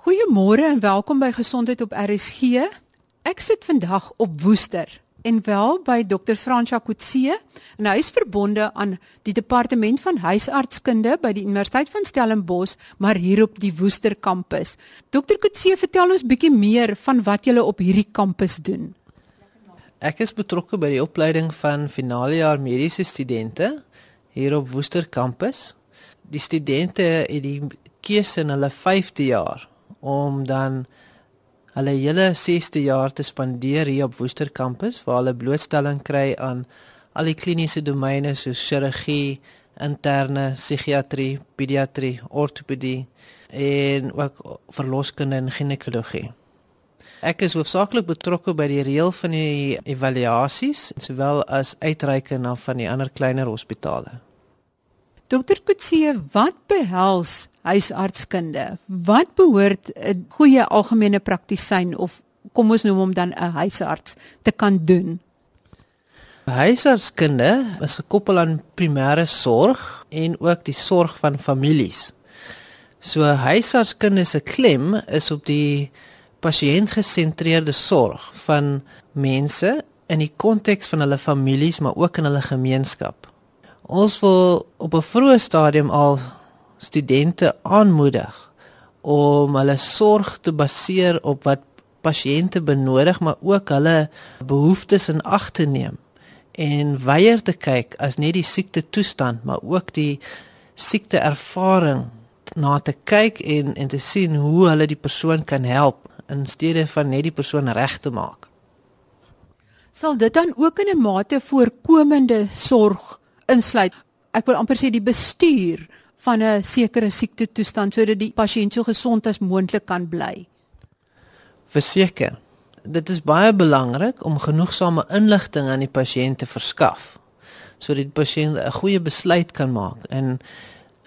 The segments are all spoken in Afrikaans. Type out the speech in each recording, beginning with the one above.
Goeiemôre en welkom by Gesondheid op RSG. Ek sit vandag op Woester en wel by Dr. Fransja Kutse en hy is verbonde aan die departement van huisartskunde by die Universiteit van Stellenbosch, maar hier op die Woester kampus. Dr. Kutse, vertel ons bietjie meer van wat julle op hierdie kampus doen. Ek is betrokke by die opleiding van finalejaar mediese studente hier op Woester kampus. Die studente het die keuse in hulle 5de jaar om dan hulle hele 6de jaar te spandeer hier op Woester kampus waar hulle blootstelling kry aan al die kliniese domeine soos chirurgie, interne psigiatrie, pediatrie, ortopedie en ook verloskunde en ginekologie. Ek is hoofsaaklik betrokke by die reël van die evaluasies sowel as uitreike na van die ander kleiner hospitale. Dokter Kutse, wat behels huisartskunde? Wat behoort 'n goeie algemene praktisyn of kom ons noem hom dan 'n huisarts te kan doen? Huisartskunde is gekoppel aan primêre sorg en ook die sorg van families. So huisartskunde se klem is op die pasiëntgesentreerde sorg van mense in die konteks van hulle families maar ook in hulle gemeenskap. Ons wil op 'n vroeë stadium al studente aanmoedig om hulle sorg te baseer op wat pasiënte benodig, maar ook hulle behoeftes in ag te neem en weier te kyk as net die siekte toestand, maar ook die siekte ervaring na te kyk en en te sien hoe hulle die persoon kan help in steede van net die persoon reg te maak. Sal dit dan ook in 'n mate voorkomende sorg insluit. Ek wil amper sê die bestuur van 'n sekere siekte toestand sodat die pasiënt so gesond as moontlik kan bly. Verseker. Dit is baie belangrik om genoegsame inligting aan die pasiënt te verskaf sodat die pasiënt 'n goeie besluit kan maak. En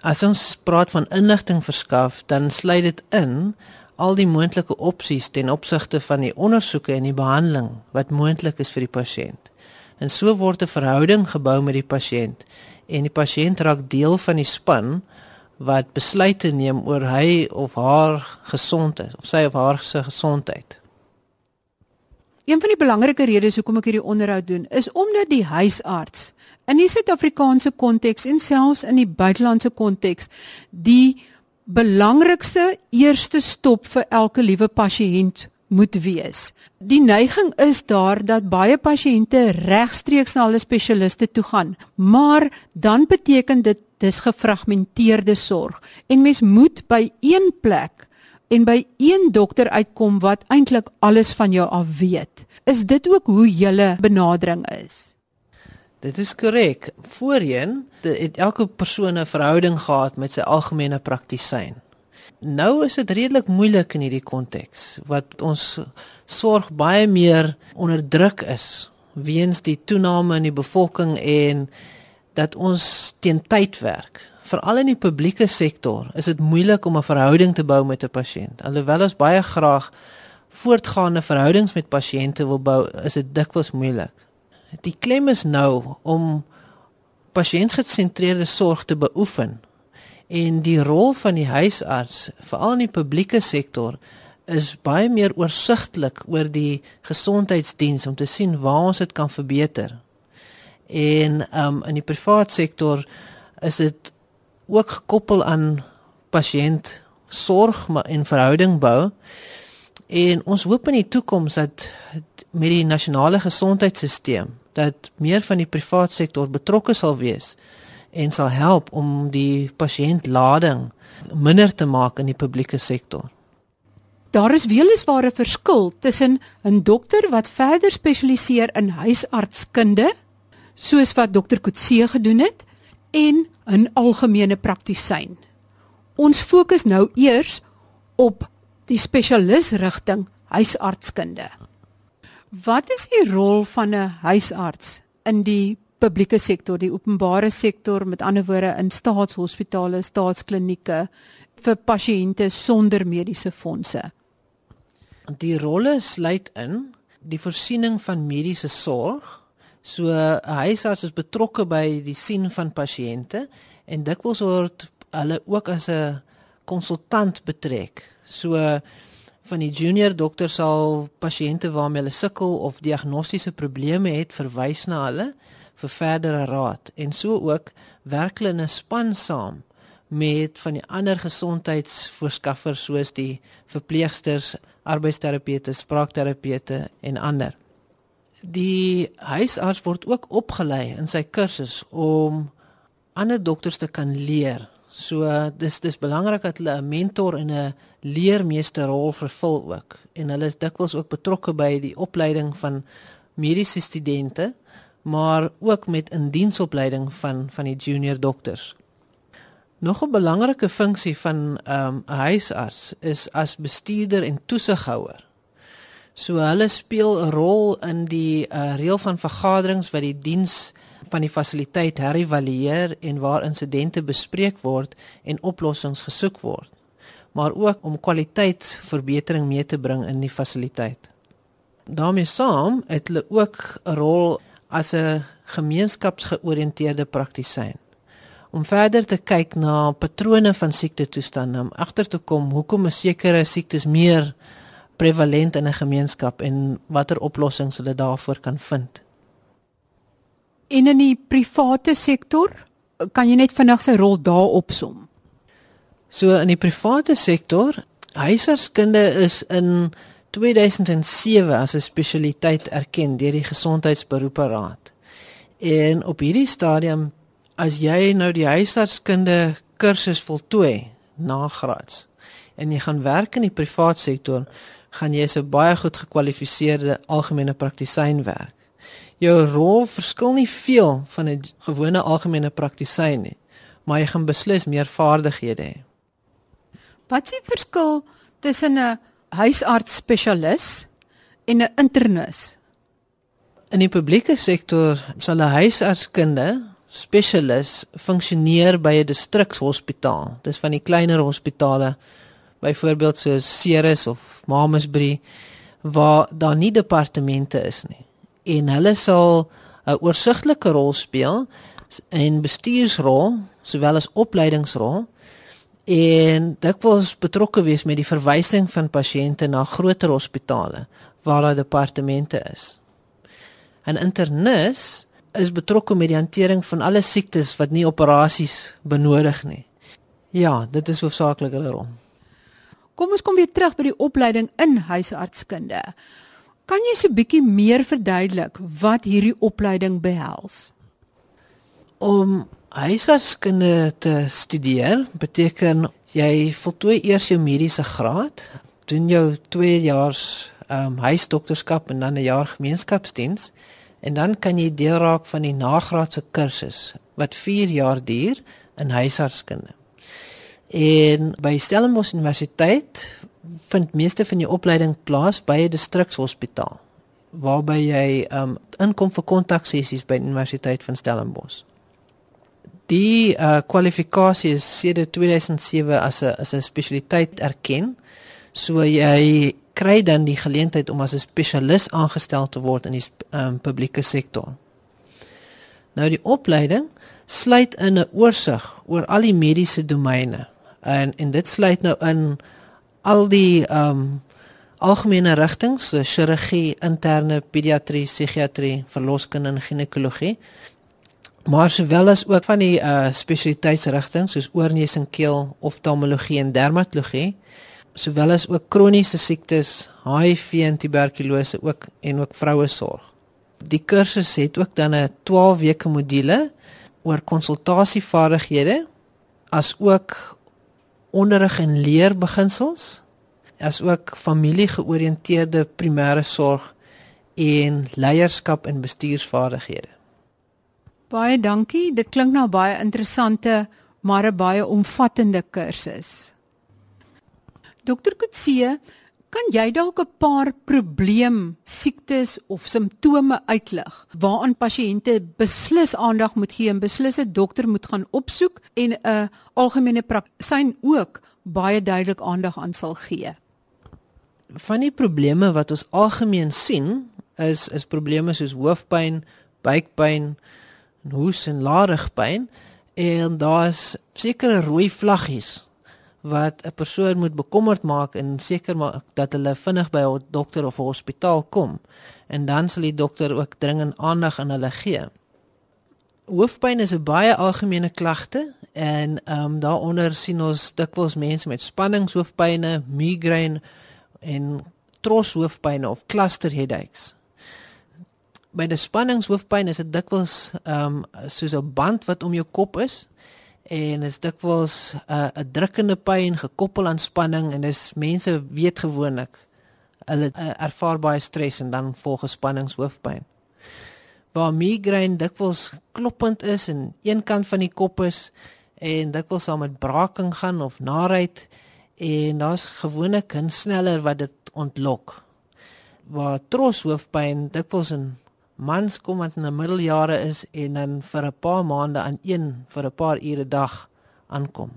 as ons praat van inligting verskaf, dan sluit dit in al die moontlike opsies ten opsigte van die ondersoeke en die behandeling wat moontlik is vir die pasiënt. En so word 'n verhouding gebou met die pasiënt en die pasiënt raak deel van die span wat besluite neem oor hy of haar gesondheid of sy of haar se gesondheid. Een van die belangrike redes hoekom ek hierdie onderhoud doen, is omdat die huisarts in die Suid-Afrikaanse konteks en selfs in die buitelandse konteks die belangrikste eerste stop vir elke liewe pasiënt moet wees. Die neiging is daar dat baie pasiënte regstreeks na hulle spesialiste toe gaan, maar dan beteken dit dis gefragmenteerde sorg en mens moet by een plek en by een dokter uitkom wat eintlik alles van jou af weet. Is dit ook hoe julle benadering is? Dit is korrek. Voorheen het elke persoon 'n verhouding gehad met sy algemene praktisyn. Nou is dit redelik moeilik in hierdie konteks wat ons sorg baie meer onder druk is weens die toename in die bevolking en dat ons teen tyd werk. Veral in die publieke sektor is dit moeilik om 'n verhouding te bou met 'n pasiënt. Alhoewel ons baie graag voortgaande verhoudings met pasiënte wil bou, is dit dikwels moeilik. Die klem is nou om pasiëntgesentreerde sorg te beoefen En die rol van die huisarts, veral in die publieke sektor, is baie meer oorsigtelik oor die gesondheidsdiens om te sien waar ons dit kan verbeter. En um in die privaat sektor is dit ook gekoppel aan pasiënt sorg in verhouding bou. En ons hoop in die toekoms dat met die nasionale gesondheidstelsel dat meer van die privaat sektor betrokke sal wees en sal help om die pasiëntlading minder te maak in die publieke sektor. Daar is weliswaar 'n verskil tussen 'n dokter wat verder spesialiseer in huisartskunde, soos wat dokter Kutse gedoen het, en 'n algemene praktisyn. Ons fokus nou eers op die spesialisrigting huisartskunde. Wat is die rol van 'n huisarts in die publieke sektor, die openbare sektor, met ander woorde in staatshospitale, staatsklinieke vir pasiënte sonder mediese fondse. Die rolle sluit in die voorsiening van mediese sorg. So 'n huisarts is betrokke by die sien van pasiënte en dikwels word hulle ook as 'n konsultant betrek So van die junior dokter sal pasiënte waarmee hulle sukkel of diagnostiese probleme het verwys na hulle vir verdere raad en so ook werk hulle in 'n span saam met van die ander gesondheidsvoorskaffers soos die verpleegsters, arbeidsterapeute, spraakterapeute en ander. Die huisarts word ook opgelei in sy kursus om ander dokters te kan leer. So dis dis belangrik dat hulle 'n mentor en 'n leermeesterrol vervul ook en hulle is dikwels ook betrokke by die opleiding van mediese studente maar ook met indiensopleiding van van die junior dokters. Nog 'n belangrike funksie van ehm, 'n um, huisarts is as bestuurder en toesighouer. So hulle speel 'n rol in die uh, reël van vergaderings wat die diens van die fasiliteit herëvalueer en waar insidente bespreek word en oplossings gesoek word, maar ook om kwaliteitsverbetering mee te bring in die fasiliteit. daarmee saam het hulle ook 'n rol as 'n gemeenskapsgeoriënteerde praktisyn om verder te kyk na patrone van siektetoestande om agter te kom hoekom 'n sekere siektes meer prevalent in 'n gemeenskap en watter oplossings hulle daarvoor kan vind. En in die private sektor, kan jy net vinnig sy rol daar opsom? So in die private sektor, huisartskunde is in 2007 as 'n spesialiteit erken deur die Gesondheidsberoeperaad. En op hierdie stadium as jy nou die huisartskunde kursus voltooi na graads en jy gaan werk in die privaat sektor, gaan jy so baie goed gekwalifiseerde algemene praktisyn werk. Jou rol verskil nie veel van 'n gewone algemene praktisyn nie, maar jy gaan beslis meer vaardighede hê. Wat is die verskil tussen 'n huisarts spesialis en 'n internis. In die publieke sektor sal 'n huisartskunde spesialis funksioneer by 'n distrikshospitaal. Dis van die kleiner hospitale byvoorbeeld soos Ceres of Mamasbury waar daar nie departemente is nie. En hulle sal 'n oorsigtelike rol speel en bestuursrol sowel as opleidingsrol en dit was betrokke wees met die verwysing van pasiënte na groter hospitale waar daar departemente is. 'n Internis is betrokke met die hantering van alle siektes wat nie operasies benodig nie. Ja, dit is hoofsaaklik hulle rol. Kom ons kom weer terug by die opleiding in huisartskunde. Kan jy so 'n bietjie meer verduidelik wat hierdie opleiding behels? Om Huisartskunde te studeer beteken jy voltooi eers jou mediese graad, doen jou 2 jaar ehm um, huisdokterskap en dan 'n jaar gemeenskapsdiens en dan kan jy deel raak van die nagraadse kursus wat 4 jaar duur in huisartskunde. En by Stellenbosch Universiteit vind meeste van jou opleiding plaas by 'n distrikshospitaal waarby jy ehm um, inkom vir kontaksessies by die Universiteit van Stellenbosch. Die uh kwalifikasie is sedert 2007 as 'n as 'n spesialiteit erken. So jy kry dan die geleentheid om as 'n spesialis aangestel te word in die um, publieke sektor. Nou die opleiding sluit in 'n oorsig oor al die mediese domeine. En en dit sluit nou in al die um algemene rigtings, so chirurgie, interne pediatrie, psigiatrie, verloskunde en ginekologie maar sowel as ook van die uh spesialiteitsrigtinge soos oorneus en keel, oftalmologie en dermatologie, sowel as ook kroniese siektes, HIV en tuberkulose ook en ook vrouesorg. Die kursus het ook dan 'n 12 weke module oor konsultasievaardighede as ook onderrig en leerbeginsels as ook familiegeoriënteerde primêre sorg en leierskap en bestuursvaardighede. Baie dankie. Dit klink nou baie interessante, maar 'n baie omvattende kursus. Dokter Kutse, kan jy dalk 'n paar probleem siektes of simptome uitlig waaraan pasiënte beslis aandag moet gee en beslis 'n dokter moet gaan opsoek en 'n algemene praktisyn ook baie duidelik aandag aan sal gee? Van die probleme wat ons algemeen sien, is is probleme soos hoofpyn, buikpyn, hoes en laringpyn en daar's sekere rooi vlaggies wat 'n persoon moet bekommerd maak en seker maak dat hulle vinnig by 'n dokter of 'n hospitaal kom en dan sal die dokter ook dringend aandag aan hulle gee. Hoofpyn is 'n baie algemene klagte en ehm um, daaronder sien ons dikwels mense met spanningshoofpyne, migraine en troshoofpyne of cluster headaches. By die spanningshoofpyn is dit dikwels ehm um, soos 'n band wat om jou kop is en is dikwels uh, 'n drukkende pyn gekoppel aan spanning en dis mense weet gewoonlik hulle uh, ervaar baie stres en dan volg spanningshoofpyn. Waar migraine dikwels kloppend is en een kant van die kop is en dikwels saam met braking gaan of narheid en daar's gewoonlik 'n sneller wat dit ontlok. Waar troshoofpyn dikwels 'n mans kom wat in 'n middeljare is en dan vir 'n paar maande aan een vir 'n paar ure dag aankom.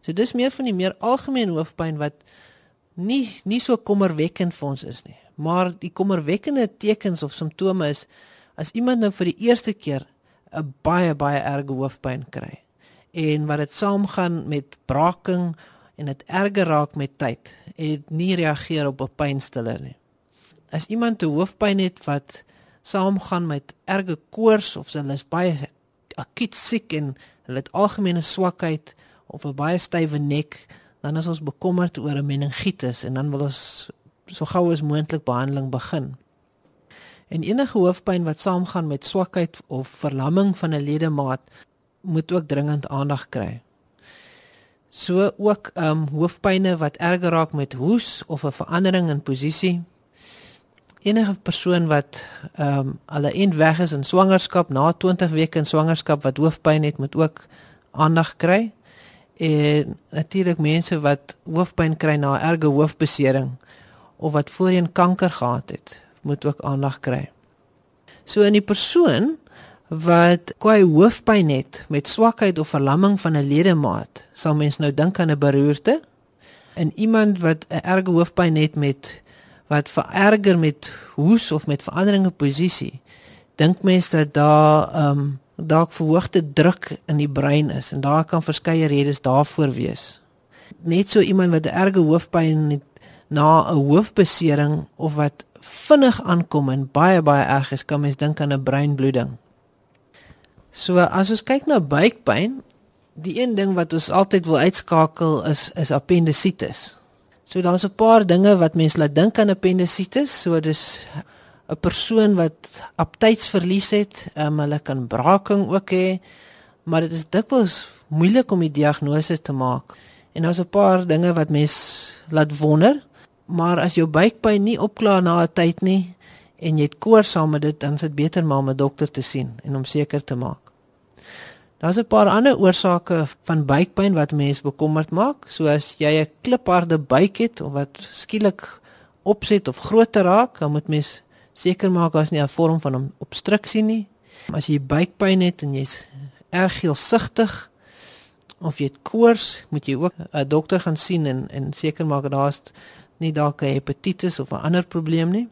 So dis meer van die meer algemene hoofpyn wat nie nie so kommerwekkend vir ons is nie. Maar die kommerwekkende tekens of simptome is as iemand nou vir die eerste keer 'n baie baie erge hoofpyn kry en wat dit saamgaan met braking en dit erger raak met tyd en nie reageer op 'n pynstiller nie. As iemand 'n hoofpyn het wat saamgaan met erge koors of hulle is baie akuut siek en hulle het algemene swakheid of 'n baie stywe nek, dan is ons bekommerd oor 'n meningitis en dan wil ons so gou as moontlik behandeling begin. En enige hoofpyn wat saamgaan met swakheid of verlamming van 'n ledemaat moet ook dringend aandag kry. So ook ehm um, hoofpynne wat erger raak met hoes of 'n verandering in posisie enige persoon wat ehm um, alle eind weg is in swangerskap na 20 weke in swangerskap wat hoofpyn het moet ook aandag kry. En natuurlik mense wat hoofpyn kry na erge hoofbesering of wat voorheen kanker gehad het, moet ook aandag kry. So in die persoon wat kwai hoofpyn het met swakheid of verlamming van 'n ledemaat, sal mens nou dink aan 'n beroerte. En iemand wat 'n erge hoofpyn het met wat vererger met hoes of met veranderinge posisie dink mense dat daar ehm um, dalk verhoogde druk in die brein is en daar kan verskeie redes daarvoor wees. Net so iemand wat 'n erge hoofpyn het na 'n hoofbesering of wat vinnig aankom en baie baie erg is kan mens dink aan 'n breinbloeding. So as ons kyk na buikpyn die een ding wat ons altyd wil uitskakel is is appendisitis So daar's 'n paar dinge wat mense laat dink aan appendisitis. So dis 'n persoon wat aptydsverlies het, um, hulle kan braking ook hê, maar dit is dikwels moeilik om die diagnose te maak. En daar's 'n paar dinge wat mense laat wonder, maar as jou buikpyn nie opklaar na 'n tyd nie en jy het koors saam met dit, dan is dit beter maar om 'n dokter te sien en om seker te maak. Daar's 'n paar ander oorsake van buikpyn wat mense bekommerd maak, soos jy 'n klipharde buik het of wat skielik opset of groter raak, dan moet mens seker maak daar's nie 'n vorm van obstruksie nie. As jy buikpyn het en jy's erg geelsigtig of jy het koors, moet jy ook 'n dokter gaan sien en en seker maak daar's nie dalk 'n hepatitis of 'n ander probleem nie.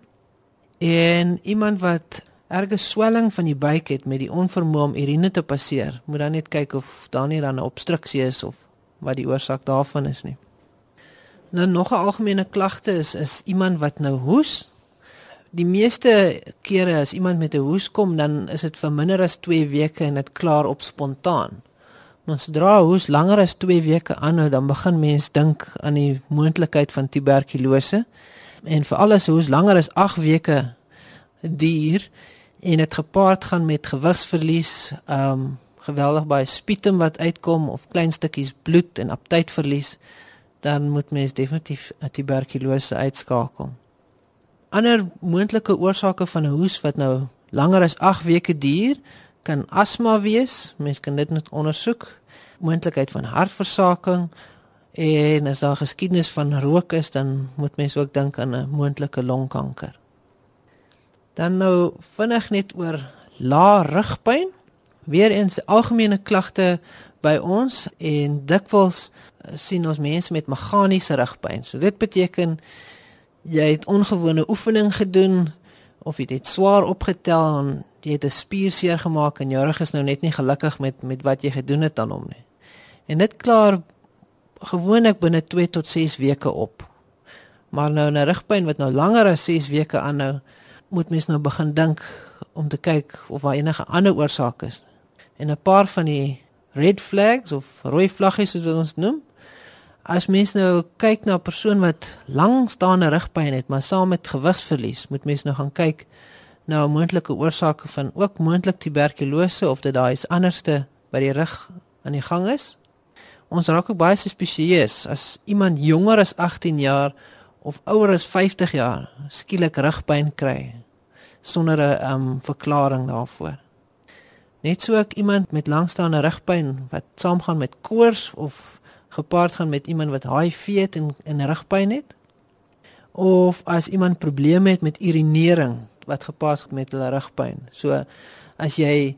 En iemand wat erge swelling van die buik het met die onvermoë om urine te passeer, moet dan net kyk of daar nie dan 'n obstruksie is of wat die oorsaak daarvan is nie. Nou nog 'n algemene klagte is is iemand wat nou hoes. Die meeste kere as iemand met 'n hoes kom, dan is dit vir minder as 2 weke en dit klaar op spontaan. Maar sodra hoes langer as 2 weke aanhou, dan begin mens dink aan die moontlikheid van tuberkulose. En veral as hoes langer as 8 weke duur, en dit gepaard gaan met gewigsverlies, ehm um, geweldig baie spietum wat uitkom of klein stukkies bloed en aptydverlies, dan moet mens definitief 'n tuberkulose uitskakel. Ander moontlike oorsake van 'n hoes wat nou langer as 8 weke duur, kan asma wees. Mens kan dit net ondersoek. Moontlikheid van hartversaking en as daar geskiedenis van rook is, dan moet mens ook dink aan 'n moontlike longkanker. Dan nou vinnig net oor lae rugpyn. Weereens algemene klagte by ons en dikwels sien ons mense met meganiese rugpyn. So dit beteken jy het ongewone oefening gedoen of jy het swaar opgetel en jy het 'n spier seer gemaak en jou rug is nou net nie gelukkig met met wat jy gedoen het aan hom nie. En dit klaar gewoonlik binne 2 tot 6 weke op. Maar nou 'n rugpyn wat nou langer as 6 weke aanhou, moet mens nou begin dink om te kyk of daar enige ander oorsaak is. En 'n paar van die red flags of rooi vlaggies soos ons noem, as mens nou kyk na 'n persoon wat langstaande rugpyn het, maar saam met gewigsverlies, moet mens nou gaan kyk na moontlike oorsake van ook moontlik tuberkulose of dit daar is anderste by die rug aan die gang is. Ons raak ook baie spesieus as iemand jonger as 18 jaar of ouer as 50 jaar skielik rugpyn kry sonder 'n um, verklaring daarvoor. Net so ek iemand met langstaande rugpyn wat saamgaan met koors of gepaard gaan met iemand wat HIV het en 'n rugpyn het of as iemand probleme het met urinering wat gepaard gaan met hulle rugpyn. So as jy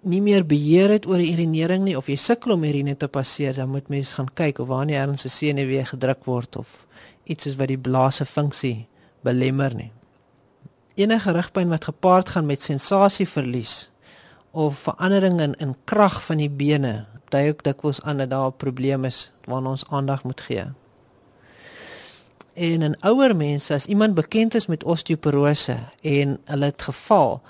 nie meer beheer het oor die urinering nie of jy sukkel om urine te passeer, dan moet mens gaan kyk of waar nie 'n senuwee gedruk word of iets is wat die blaase funksie belemmer nie. Enige rugpyn wat gepaard gaan met sensasieverlies of verandering in in krag van die bene, dui ook dikwels aan dat daar 'n probleem is waarna ons aandag moet gee. En in ouer mense, as iemand bekend is met osteoporose en hulle het geval,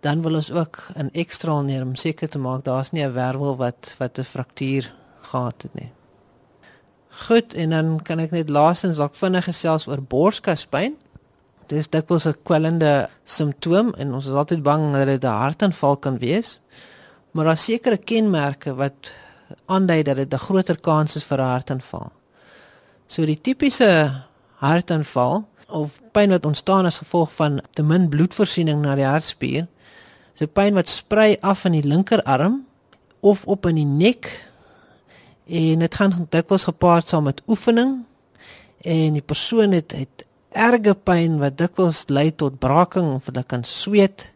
dan wil ons ook 'n ekstra neem om seker te maak daar's nie 'n wervel wat wat 'n fraktuur gehad het nie. Goed, en dan kan ek net laasens dalk vinnig gesels oor borskaspyn. Dit is dikwels 'n kwellende simptoom en ons is altyd bang dat dit 'n hartaanval kan wees. Maar daar sekerre kenmerke wat aandui dat dit 'n groter kans is vir 'n hartaanval. So die tipiese hartaanval of pyn wat ontstaan as gevolg van te min bloedvoorsiening na die hartspier So pyn wat sprei af van die linkerarm of op in die nek en dit gaan dikwels gepaard saam met oefening. En die persoon het het erge pyn wat dikwels lei tot braking of hulle kan sweet.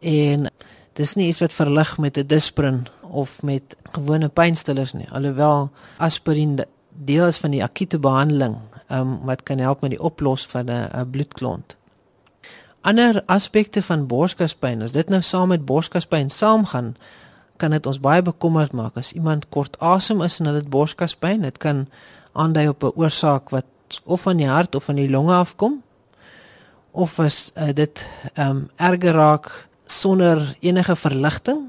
En dis nie iets wat verlig met 'n disprin of met gewone pynstillers nie. Alhoewel aspirien deel is van die akute behandeling um, wat kan help met die oplos van 'n bloedklont ander aspekte van borskaspyn, as dit nou saam met borskaspyn saamgaan, kan dit ons baie bekommerd maak as iemand kort asem is en hulle het borskaspyn. Dit kan aandui op 'n oorsaak wat of van die hart of van die longe afkom of as uh, dit ehm um, erger raak sonder enige verligting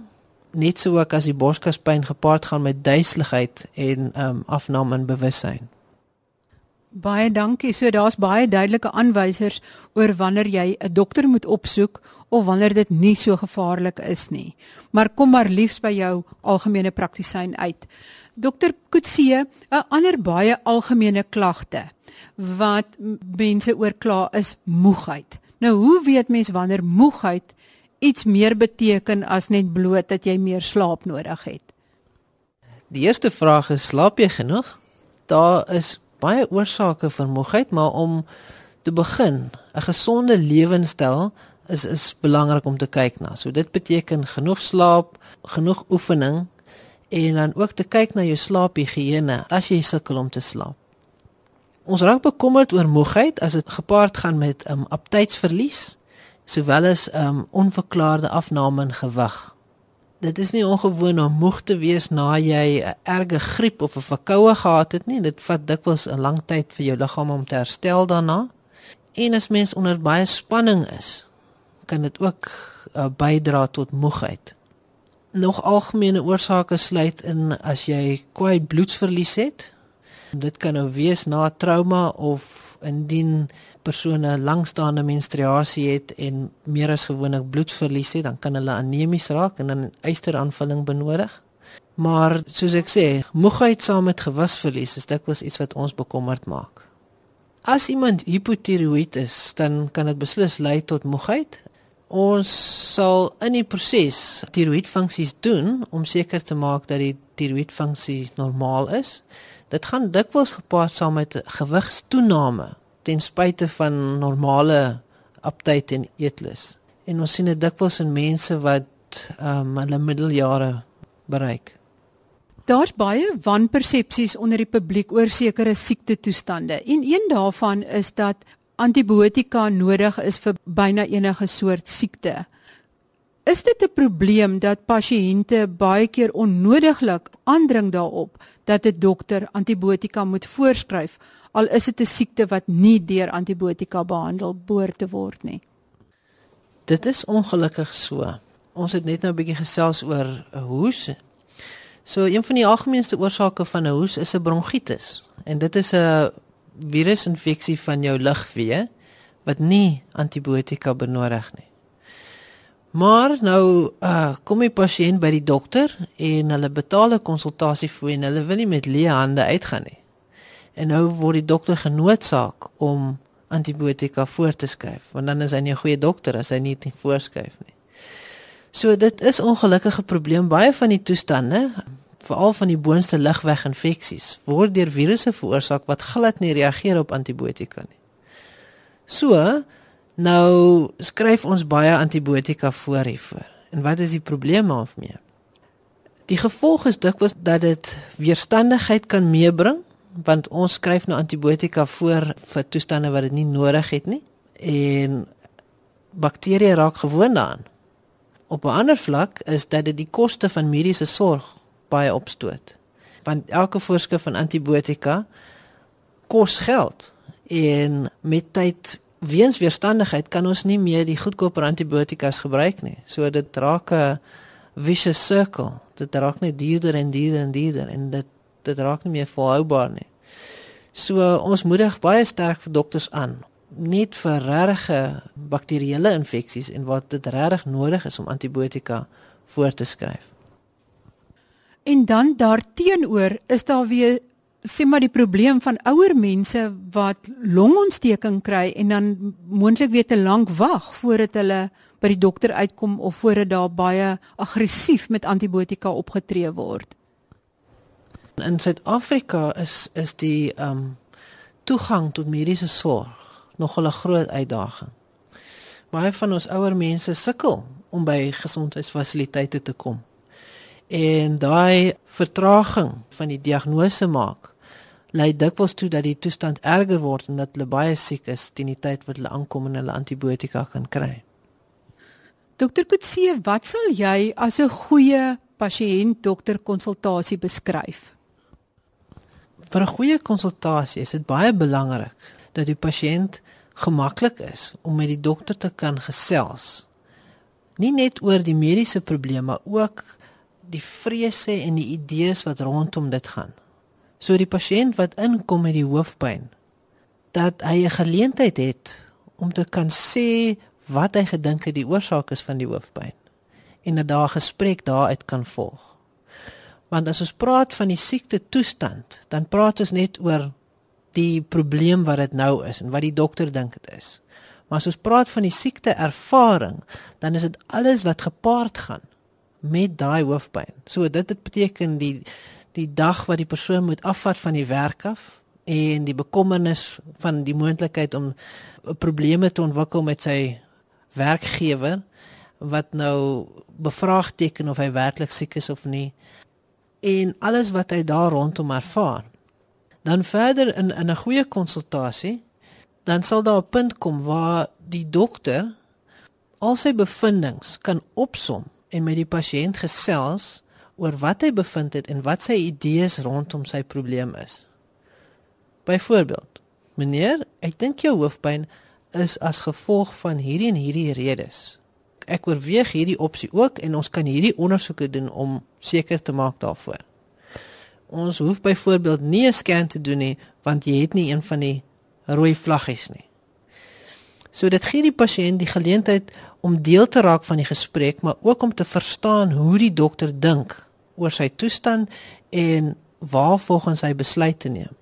net so ook as die borskaspyn gepaard gaan met duiseligheid en ehm um, afname in bewussyn. Baie dankie. So daar's baie duidelike aanwysers oor wanneer jy 'n dokter moet opsoek of wanneer dit nie so gevaarlik is nie. Maar kom maar liefs by jou algemene praktisyn uit. Dokter Kutsie, 'n ander baie algemene klagte wat mense oorkla is moegheid. Nou hoe weet mens wanneer moegheid iets meer beteken as net bloot dat jy meer slaap nodig het? Die eerste vraag is slaap jy genoeg? Daar is baie oorsake vir moegheid, maar om te begin, 'n gesonde lewenstyl is is belangrik om te kyk na. So dit beteken genoeg slaap, genoeg oefening en dan ook te kyk na jou slaaphigiëne as jy sukkel om te slaap. Ons raak bekommerd oor moegheid as dit gepaard gaan met 'n um, aptydsverlies sowel as 'n um, onverklaarde afname in gewig dit is nie ongewoon om moeg te wees na jy 'n erge griep of 'n verkoue gehad het nie. Dit vat dikwels 'n lang tyd vir jou liggaam om te herstel daarna. En as mens onder baie spanning is, kan dit ook uh, bydra tot moegheid. Nog algemene oorsake sluit in as jy kwai bloedsverlies het. Dit kan nou wees na trauma of indien persone langstaande menstruasie het en meer as gewoonlik bloedverlies het, dan kan hulle anemies raak en dan ysteraanvulling benodig. Maar soos ek sê, moegheid saam met gewasverlies is dikwels iets wat ons bekommerd maak. As iemand hipotiroïed is, dan kan dit beslis lei tot moegheid. Ons sal in die proses tiroïedfunksies doen om seker te maak dat die tiroïedfunksie normaal is. Dit gaan dikwels gepaard saam met gewigstoename ten spyte van normale aptyd en eetlus. En ons sien dit dikwels in mense wat ehm um, hulle middeljare bereik. Daar's baie wanpersepsies onder die publiek oor sekere siekte toestande. En een daarvan is dat antibiotika nodig is vir byna enige soort siekte. Is dit 'n probleem dat pasiënte baie keer onnodiglik aandring daarop dat 'n dokter antibiotika moet voorskryf al is dit 'n siekte wat nie deur antibiotika behandel behoort te word nie? Dit is ongelukkig so. Ons het net nou 'n bietjie gesels oor hoes. So een van die algemeenste oorsake van 'n hoes is 'n bronkietis en dit is 'n virusinfeksie van jou lugweë wat nie antibiotika benodig nie. Maar nou uh, kom die pasiënt by die dokter en hulle betaal 'n konsultasie vir en hulle wil nie met leë hande uitgaan nie. En nou word die dokter genoodsaak om antibiotika voor te skryf, want dan is hy nie 'n goeie dokter as hy nie dit voorskryf nie. So dit is ongelukkige probleem baie van die toestande, veral van die boonste lugweginfeksies, word deur virusse veroorsaak wat glad nie reageer op antibiotika nie. So, Nou skryf ons baie antibiotika voor hiervoor. En wat is die probleem daarmee? Die gevolg is dikwels dat dit weerstandigheid kan meebring want ons skryf nou antibiotika voor vir toestande wat dit nie nodig het nie en bakterieë raak gewoond daaraan. Op 'n ander vlak is dat dit die koste van mediese sorg baie opstoot. Want elke voorskrif van antibiotika kos geld en met tyd weens weerstandigheid kan ons nie meer die goedkoper antibiotikas gebruik nie. So dit raak 'n vicious circle. Dit raak net duurder en duurder en duurder en dit dit raak nie meer volhoubaar nie. So ons moedig baie sterk vir dokters aan net vir regte bakterieële infeksies en wat dit regtig nodig is om antibiotika voor te skryf. En dan daarteenoor is daar weer sê maar die probleem van ouer mense wat longontsteking kry en dan moontlik weer te lank wag voordat hulle by die dokter uitkom of voordat daar baie aggressief met antibiotika opgetree word. In Suid-Afrika is is die ehm um, toegang tot mediese sorg nog 'n groot uitdaging. Baie van ons ouer mense sukkel om by gesondheidsfasiliteite te kom. En daai vertraging van die diagnose maak lei dikwels toe dat die toestand erger word en dat hulle baie siek is teen die tyd wat hulle aankom en hulle antibiotika kan kry. Dokter Kutse, wat sal jy as 'n goeie pasiënt-dokter konsultasie beskryf? Vir 'n goeie konsultasie is dit baie belangrik dat die pasiënt gemaklik is om met die dokter te kan gesels. Nie net oor die mediese probleme, maar ook die vrese en die idees wat rondom dit gaan. So die pasiënt wat inkom met die hoofpyn dat hy 'n geleentheid het om te kan sê wat hy gedink het die oorsaak is van die hoofpyn en dat daar 'n gesprek daaruit kan volg. Want as ons praat van die siekte toestand, dan praat ons net oor die probleem wat dit nou is en wat die dokter dink dit is. Maar as ons praat van die siekte ervaring, dan is dit alles wat gepaard gaan met daai hoofpyn. So dit dit beteken die die dag wat die persoon moet afvat van die werk af en die bekommernis van die moontlikheid om probleme te ontwikkel met sy werkgewer wat nou bevraagteken of hy werklik siek is of nie en alles wat hy daar rondom ervaar dan verder in in 'n goeie konsultasie dan sal daar 'n punt kom waar die dokter al sy bevindinge kan opsom en met die pasiënt gesels oor wat hy bevind het en wat sy idees rondom sy probleem is. Byvoorbeeld, meneer, ek dink jou hoofpyn is as gevolg van hierdie en hierdie redes. Ek oorweeg hierdie opsie ook en ons kan hierdie ondersoeke doen om seker te maak daarvoor. Ons hoef byvoorbeeld nie 'n scan te doen nie want jy het nie een van die rooi vlaggies nie. So dit gee die pasiënt die geleentheid om deel te raak van die gesprek, maar ook om te verstaan hoe die dokter dink oor sy toestand en waar volgens hy besluit te neem.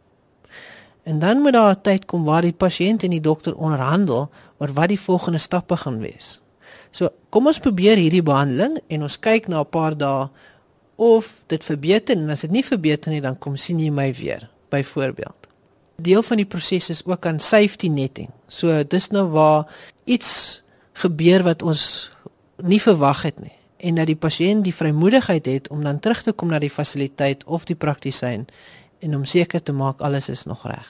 En dan moet daar 'n tyd kom waar die pasiënt en die dokter onderhandel oor wat die volgende stappe gaan wees. So, kom ons probeer hierdie behandeling en ons kyk na 'n paar dae of dit verbeter en as dit nie verbeter nie, dan kom sien jy my weer, byvoorbeeld. Deel van die proses is ook aan safety netting. So, dis nou waar iets gebeur wat ons nie verwag het nie en dat die pasiënt die vrymoedigheid het om dan terug te kom na die fasiliteit of die praktisyn en om seker te maak alles is nog reg.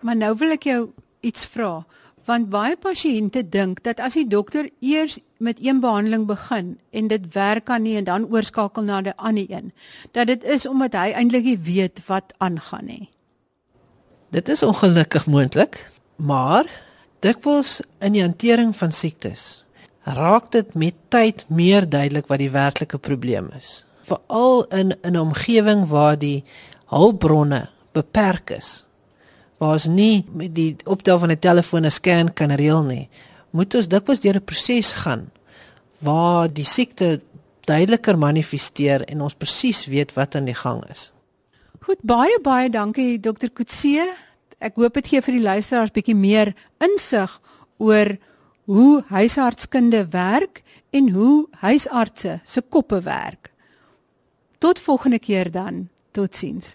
Maar nou wil ek jou iets vra want baie pasiënte dink dat as die dokter eers met een behandeling begin en dit werk aan nie en dan oorskakel na 'n ander een, dat dit is omdat hy eintlik nie weet wat aangaan nie. Dit is ongelukkig moontlik, maar dikwels in die hantering van siektes raak dit met tyd meer duidelik wat die werklike probleem is. Veral in 'n omgewing waar die hulpbronne beperk is. Waar ons nie met die optel van 'n telefoon 'n scan kan reël nie, moet ons dikwels deur 'n proses gaan waar die siekte duideliker manifesteer en ons presies weet wat aan die gang is. Goed, baie baie dankie Dr. Kutse. Ek hoop dit gee vir die luisteraars bietjie meer insig oor hoe huisartskunde werk en hoe huisartse se koppe werk. Tot volgende keer dan. Totsiens.